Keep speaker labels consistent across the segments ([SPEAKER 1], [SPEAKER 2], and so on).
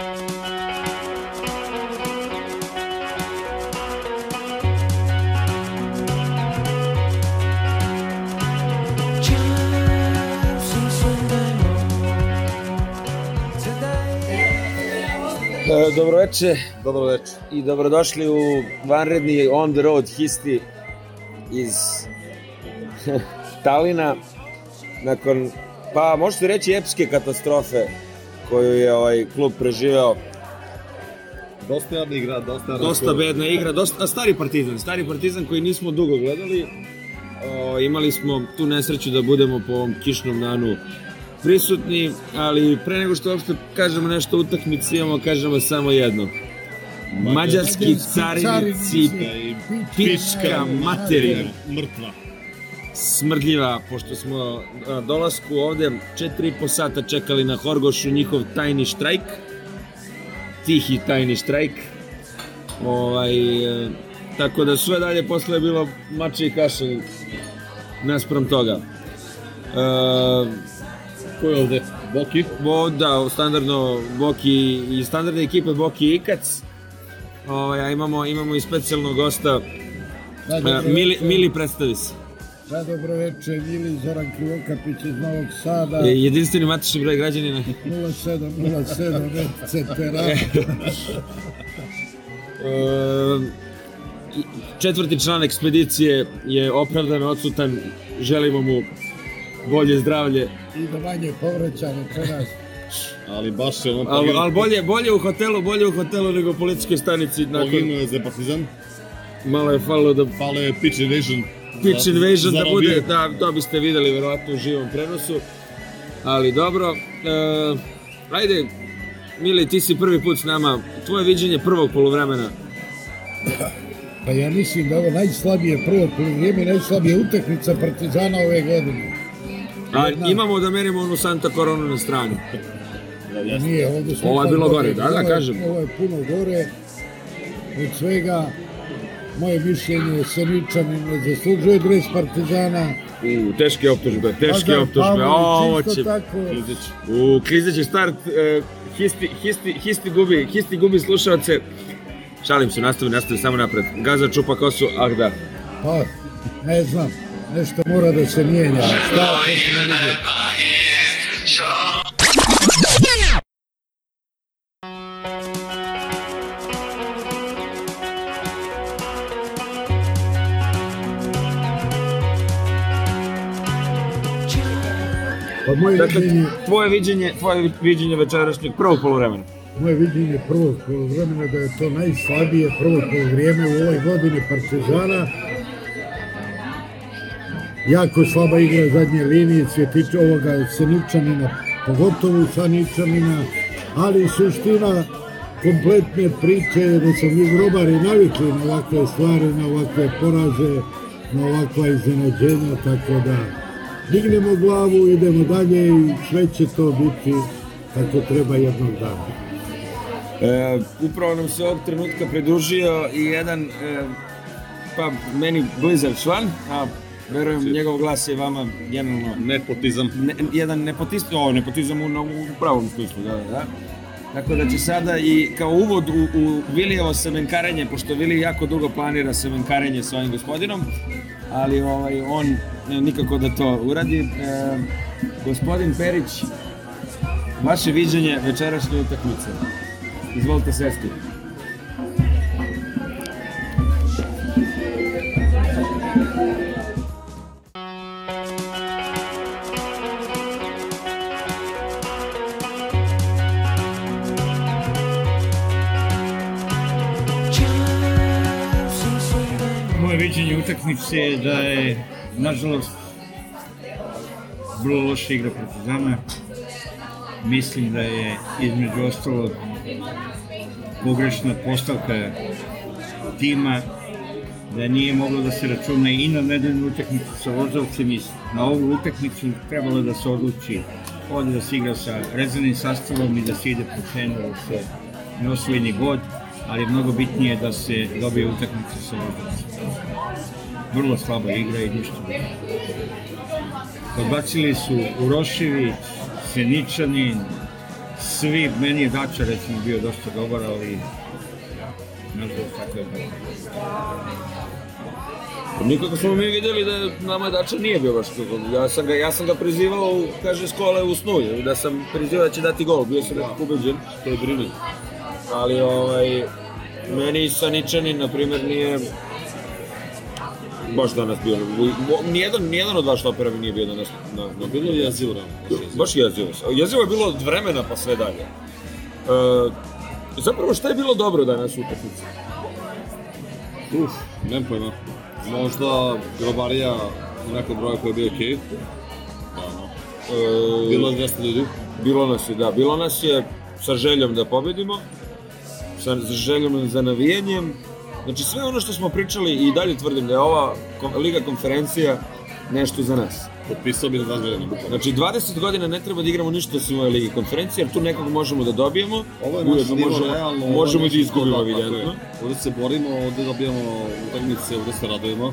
[SPEAKER 1] E, Dobroveče
[SPEAKER 2] Dobroveče.
[SPEAKER 1] i dobrodošli u vanredni on the road histi iz Talina nakon, pa možete reći epske katastrofe koju je ovaj klub preživeo.
[SPEAKER 2] Dosta jadna igra, dosta
[SPEAKER 1] Dosta bedna igra, dosta stari partizan, stari partizan koji nismo dugo gledali. O, imali smo tu nesreću da budemo po ovom kišnom danu prisutni, ali pre nego što uopšte kažemo nešto o utakmici, imamo kažemo samo jedno. Mađarski carinici, pička materina,
[SPEAKER 2] Mrtva.
[SPEAKER 1] Smrdljiva, pošto smo na dolasku ovde 4,5 sata čekali na Horgošu njihov tajni štrajk, tihi tajni štrajk, ovaj, e, tako da sve dalje posle je bilo mače i kaše naspram toga. E,
[SPEAKER 2] Ko je ovde? Boki?
[SPEAKER 1] Bo, da, standardno Boki i standardne ekipe Boki i Ikac. Ovaj, a imamo, imamo i specijalnog gosta.
[SPEAKER 3] Da,
[SPEAKER 1] E,
[SPEAKER 3] dobro
[SPEAKER 1] Mili,
[SPEAKER 3] veče.
[SPEAKER 1] Mili predstavi se.
[SPEAKER 3] Da, dobro veče, Mili Zoran Krivokapić iz Novog Sada,
[SPEAKER 1] Je Jedinstveni matični broj građanina.
[SPEAKER 3] 0707 etc.
[SPEAKER 1] E, četvrti član ekspedicije je opravdano odsutan. Želimo mu bolje zdravlje.
[SPEAKER 3] I da manje povraća večeras.
[SPEAKER 2] Ali baš je on
[SPEAKER 1] Ali al bolje, bolje u hotelu, bolje u hotelu nego u policijskoj stanici. Nakon,
[SPEAKER 2] Poginuo je za partizan.
[SPEAKER 1] malo je falilo da
[SPEAKER 2] Fale je pitch invasion.
[SPEAKER 1] Pitch invasion da bude, da, to biste videli verovatno u živom prenosu. Ali dobro, e, ajde, Mili, ti si prvi put s nama. Tvoje viđenje prvog polovremena.
[SPEAKER 3] Pa ja mislim da ovo najslabije prvo vrijeme, najslabija utakmica Partizana ove godine.
[SPEAKER 1] A
[SPEAKER 3] Jedna.
[SPEAKER 1] imamo da merimo onu Santa Coronu na strani.
[SPEAKER 3] Nije, ovdje smo
[SPEAKER 1] Ovo je bilo
[SPEAKER 3] bolje.
[SPEAKER 1] gore, da, da, kažem.
[SPEAKER 3] Ovo je puno gore. Od svega, moje mišljenje je Seničanin ne zaslužuje dres Partizana.
[SPEAKER 1] U, teške optužbe, teške
[SPEAKER 3] Lazar
[SPEAKER 1] optužbe. O, ovo će...
[SPEAKER 3] tako.
[SPEAKER 1] U, klizeći start, e, histi, histi, histi gubi, histi gubi slušalce. Šalim se, nastavi, nastavi samo napred. Gaza čupa kosu, ah da.
[SPEAKER 3] Pa, ne znam, nešto mora da se mijenja. Šta Pa moje
[SPEAKER 1] Dakle,
[SPEAKER 3] viđenje,
[SPEAKER 1] tvoje viđenje, tvoje viđenje večerašnjeg prvog polovremena.
[SPEAKER 3] moje viđenje prvog polovremena da je to najslabije prvo polovrijeme u ovoj godini Partizana. Jako slaba igra zadnje linije, Cvjetić ovoga Seničanina, pogotovo Saničanina, ali suština kompletne priče je da su mi grobari navikli na ovakve stvari, na ovakve poraze, na ovakva iznenađenja, tako da dignemo glavu, idemo dalje i sve će to biti kako treba jednog dana.
[SPEAKER 1] E, upravo nam se ovog trenutka pridružio i jedan, e, pa meni blizak član, a verujem njegov glas je vama generalno
[SPEAKER 2] Nepotizam.
[SPEAKER 1] ne, jedan nepotizam, o, nepotizam u, u, pravom smislu, da, da, da. Tako da će sada i kao uvod u, u Vilijevo semenkarenje, pošto Vili jako dugo planira semenkarenje sa ovim gospodinom, ali ovaj, on e, nikako da to uradi. E, gospodin Perić, vaše viđenje večerašnje utakmice. Izvolite sesti.
[SPEAKER 4] Moje je da je, nažalost, vrlo loša igra Partizana. Mislim da je, između ostalog, pogrešna postavka tima, da nije moglo da se računa i na nedeljnu utakmicu sa Vozovcem i na ovu utakmicu trebalo da se odluči ovde da se igra sa rezervnim sastavom i da se ide po cenu da se ne osvoji ni god, ali mnogo bitnije da se dobije utakmica sa Vozovcem. Vrlo slaba igra i ništa. Podbacili su Urošević, Seničanin, svi, meni je Dača recimo bio dosta dobar, ali nažalost tako je bilo.
[SPEAKER 1] Nikako smo mi vidjeli da nama Dača nije bio baš kako. Ja sam ga, ja sam ga prizivao, kaže, s kole u snu, da sam prizivao da će dati gol, bio sam nekako ubeđen, to je brini. Ali, ovaj, meni Saničanin, na primjer, nije baš danas bio. Nijedan, nijedan od dva štopera mi nije bio danas na, na
[SPEAKER 2] Bilo je jezivo, realno. baš jezivo.
[SPEAKER 1] Jezivo. Je bilo od vremena pa sve dalje. E, zapravo šta je bilo dobro danas u utakmici?
[SPEAKER 2] Uf, nemam pojma. Možda grobarija u nekom broju koji je bio okej. Da, no.
[SPEAKER 1] E,
[SPEAKER 2] Bilo je 200 ljudi.
[SPEAKER 1] Bilo nas je, da, bilo nas je sa željom da pobedimo, sa željom za navijenjem. Znači sve ono što smo pričali i dalje tvrdim da je ova Liga konferencija nešto za nas.
[SPEAKER 2] Potpisao bih na 20 godina.
[SPEAKER 1] Znači 20 godina ne treba da igramo ništa osim ove Ligi konferencije, jer tu nekog možemo da dobijemo,
[SPEAKER 2] Ovo je
[SPEAKER 1] ujedno možemo,
[SPEAKER 2] realno.
[SPEAKER 1] možemo i da izgubimo
[SPEAKER 2] tako
[SPEAKER 1] evidentno.
[SPEAKER 2] Ovdje se borimo, ovdje dobijamo utakmice, ovdje se radujemo.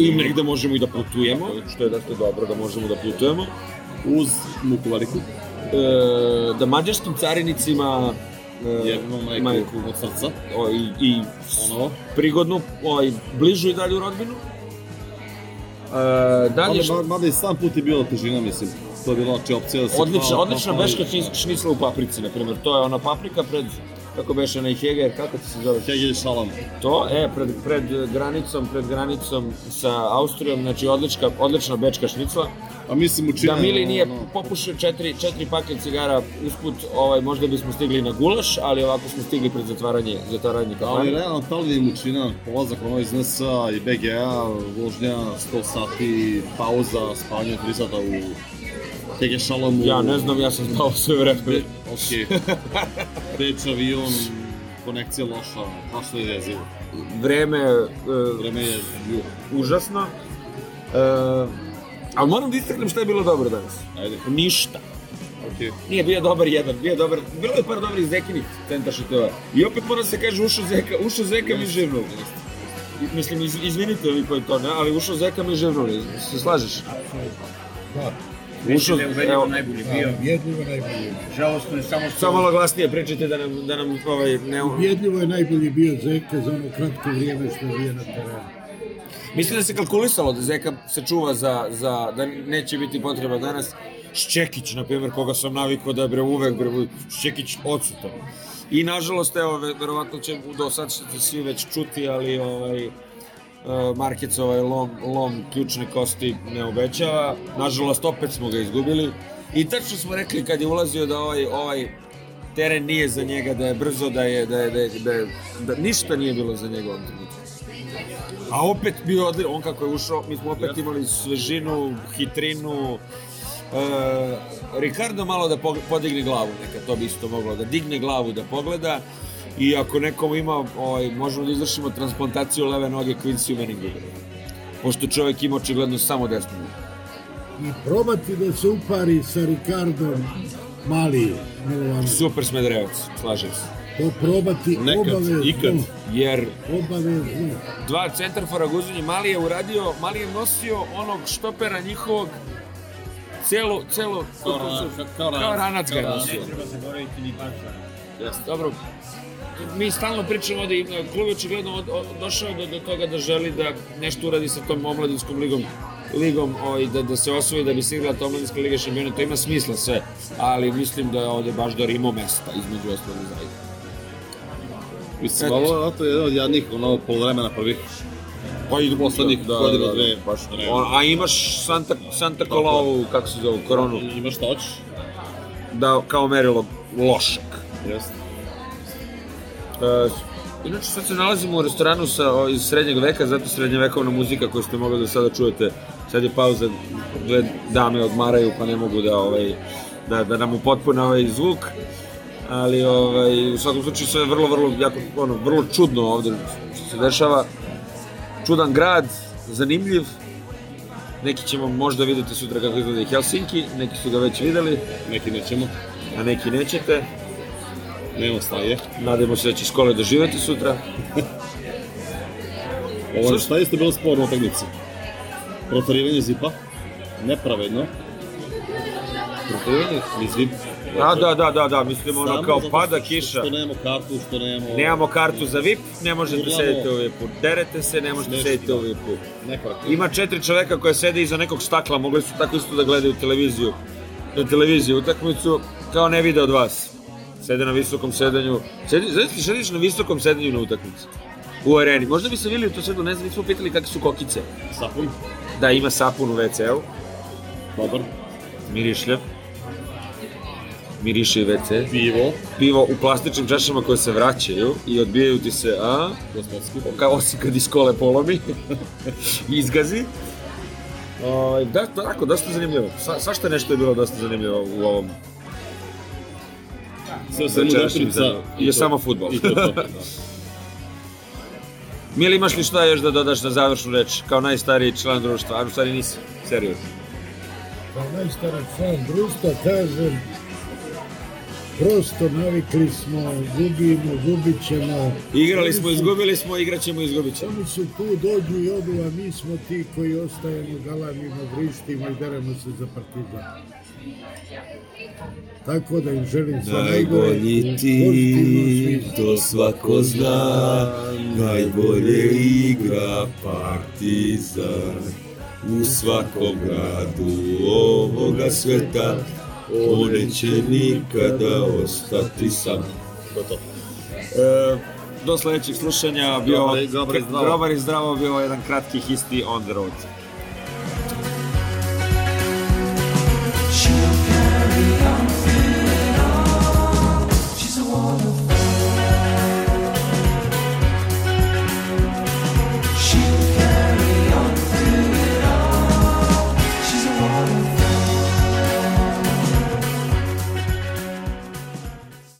[SPEAKER 1] I negde možemo i da putujemo, što je dakle dobro da možemo da putujemo.
[SPEAKER 2] Uz muku veliku,
[SPEAKER 1] E, da mađarskim carinicima e,
[SPEAKER 2] jednu majku,
[SPEAKER 1] majku
[SPEAKER 2] od srca,
[SPEAKER 1] o, i, i
[SPEAKER 2] ponovo.
[SPEAKER 1] prigodnu, ovaj, bližu i dalju rodbinu. E, dalje,
[SPEAKER 2] Mada, mada i sam put je bila težina, mislim. To je bila znači opcija da se...
[SPEAKER 1] odlična,
[SPEAKER 2] kao-
[SPEAKER 1] odlična
[SPEAKER 2] kao-
[SPEAKER 1] beška šnicla u paprici, na primjer. To je ona paprika pred, kako beše onaj Heger, kako ti se zove?
[SPEAKER 2] Hegel šalam.
[SPEAKER 1] To, e, pred, pred granicom, pred granicom sa Austrijom, znači odlička, odlična bečka šnicla.
[SPEAKER 2] A mislim učinjeno...
[SPEAKER 1] Da Mili nije
[SPEAKER 2] ono,
[SPEAKER 1] popušio četiri, četiri paket cigara usput, ovaj, možda bismo stigli na gulaš, ali ovako smo stigli pred zatvaranje, zatvaranje
[SPEAKER 2] Ali
[SPEAKER 1] kafane.
[SPEAKER 2] realno, ta li je mučina, polazak ono iz NSA i BGA, vožnja 100 sati, pauza, spavanje 3 sata u Hege šalamu.
[SPEAKER 1] Ja ne znam, ja sam spao sve vreme.
[SPEAKER 2] Ok. Reč avion, konekcija loša, baš što je jezivo.
[SPEAKER 1] Vreme, e,
[SPEAKER 2] Vreme je ju.
[SPEAKER 1] užasno. E, ali moram da istaknem šta je bilo dobro danas.
[SPEAKER 2] Ajde,
[SPEAKER 1] Ništa.
[SPEAKER 2] ok.
[SPEAKER 1] Nije bio dobar jedan, bio je dobar, bilo je par dobrih zekinih centar šuteva. I opet mora se kaže ušao Zeka, ušao Zeka mi živnuo. Mislim, iz, izvinite vi koji to ne, ali ušao Zeka mi živnuo, se slažeš?
[SPEAKER 3] Da,
[SPEAKER 1] Ušao,
[SPEAKER 4] je ubedljivo najbolji bio.
[SPEAKER 3] ubjedljivo najbolji.
[SPEAKER 4] Žalostno je samo što...
[SPEAKER 1] samo malo glasnije pričajte da nam, da nam ovaj, ne...
[SPEAKER 3] Ubjedljivo je najbolji bio Zeka za ono kratko vrijeme što je bio na terenu.
[SPEAKER 1] Mislim da se kalkulisalo da Zeka se čuva za, za da neće biti potreba danas. Šćekić, na primjer, koga sam navikao da je bre uvek bre, Šćekić odsutan. I nažalost, evo, ve- verovatno će do sad ćete svi već čuti, ali ovaj, Markec ovaj lom, lom ključne kosti ne obećava. Nažalost, opet smo ga izgubili. I tačno smo rekli kad je ulazio da ovaj, ovaj teren nije za njega, da je brzo, da je, da je, da je, da, je, da ništa nije bilo za njega ovom trenutku. A opet bio odli, on kako je ušao, mi smo opet imali svežinu, hitrinu. E, Ricardo malo da podigne glavu, neka to bi isto moglo, da digne glavu, da pogleda. I ako nekom ima, ovaj, možemo da izvršimo transplantaciju leve noge Quincy Manningu. Pošto čovjek ima očigledno samo desnu nogu.
[SPEAKER 3] I probati da se upari sa Ricardom Mali, Milovanović.
[SPEAKER 1] Super Smedrevac, slažem se.
[SPEAKER 3] To probati
[SPEAKER 2] Nekad,
[SPEAKER 3] obavezno.
[SPEAKER 2] ikad.
[SPEAKER 1] Jer
[SPEAKER 3] Obavezno.
[SPEAKER 1] dva centarfora Guzin i Mali je uradio, Mali je nosio onog štopera njihovog celo, celo,
[SPEAKER 2] Kao kao
[SPEAKER 1] kao ranac ga je
[SPEAKER 2] kao ranac.
[SPEAKER 1] nosio.
[SPEAKER 4] Ne treba zaboraviti ni Bača.
[SPEAKER 1] Dobro, mi stalno pričamo i klub je očigledno od, od, došao do, do toga da želi da nešto uradi sa tom omladinskom ligom, ligom ovaj, da, da se osvoji, da bi se igrala ta omladinska liga šampiona, to ima smisla sve, ali mislim da je ovde baš da imao mesta između ostalog zajedno.
[SPEAKER 2] Mislim, ovo je to je jedan od jadnih, ono, polovremena prvih.
[SPEAKER 1] Pa i
[SPEAKER 2] Poslednjih godina, dve, baš
[SPEAKER 1] On, a imaš Santa, Santa Colaovu, kako se zove, koronu,
[SPEAKER 2] Imaš šta hoćeš?
[SPEAKER 1] da, kao merilo lošak.
[SPEAKER 2] Jeste.
[SPEAKER 1] E, inače sad se nalazimo u restoranu sa, o, iz srednjeg veka, zato srednjevekovna muzika koju ste mogli da sada čujete. Sad je pauza, dve dame odmaraju pa ne mogu da, ovaj, da, da nam upotpune ovaj zvuk. Ali ovaj, u svakom slučaju sve je vrlo, vrlo, jako, ono, vrlo čudno ovde što se dešava. Čudan grad, zanimljiv. Neki ćemo možda videti sutra kako izgleda i Helsinki, neki su ga već videli,
[SPEAKER 2] Neki nećemo.
[SPEAKER 1] a neki nećete.
[SPEAKER 2] Nema staje.
[SPEAKER 1] Nadamo se da će škole doživeti sutra.
[SPEAKER 2] Ovo
[SPEAKER 1] Slušaj-
[SPEAKER 2] šta jeste bilo sporno u utakmici? Protarivanje zipa. Nepravedno.
[SPEAKER 1] Protivanje?
[SPEAKER 2] Ni zip.
[SPEAKER 1] Da, da, da, da, da, mislim ono kao pada kiša.
[SPEAKER 2] Što nemamo kartu, što nemamo...
[SPEAKER 1] Nemamo kartu za VIP, ne možete
[SPEAKER 2] Urlamo.
[SPEAKER 1] sediti u VIP-u. Derete se, ne možete sediti u. VIP-u. Ima četiri čoveka koja sede iza nekog stakla, mogli su tako isto da gledaju televiziju. Na televiziju utakmicu, kao ne vide od vas. Sede na visokom sedanju. Sedi, znaš ti sediš na visokom sedanju na utakmici. U areni. Možda bi se vidjeli to sad, ne znam, nismo pitali kakve su kokice.
[SPEAKER 2] Sapun,
[SPEAKER 1] Da, ima sapun u WC-u,
[SPEAKER 2] dobar,
[SPEAKER 1] mirišlja. Miriše i WC.
[SPEAKER 2] pivo,
[SPEAKER 1] Pivo u plastičnim čašama koje se vraćaju i odbijaju ti se, a?
[SPEAKER 2] gospodski.
[SPEAKER 1] kao osim kad iz kole polomi, izgazi. O, da, tako, dosta zanimljivo. Sva, svašta nešto je bilo dosta zanimljivo u ovom
[SPEAKER 2] Sve samo i
[SPEAKER 1] Je samo fudbal.
[SPEAKER 2] I to je to, da.
[SPEAKER 1] Mili, imaš li šta još da dodaš na završnu reč, kao najstariji član društva? A u stvari nisi, seriozno.
[SPEAKER 3] Kao najstara član društva kažem, prosto navikli smo, gubimo, gubit ćemo.
[SPEAKER 1] Igrali smo, izgubili smo, igrat ćemo, izgubit ćemo.
[SPEAKER 3] Oni su tu, dođu i odu, a mi smo ti koji ostajemo, galamimo, vrištimo i deremo se za partizan. Tako da im želim sve.
[SPEAKER 5] Najbolji
[SPEAKER 3] u
[SPEAKER 5] ti, to svako zna, najbolje igra partizan. U svakom gradu ovoga sveta, on neće nikada ostati sam.
[SPEAKER 2] To.
[SPEAKER 1] E, do sledećeg slušanja bio
[SPEAKER 2] grobar i zdravo
[SPEAKER 1] bio jedan kratki histi on the road. I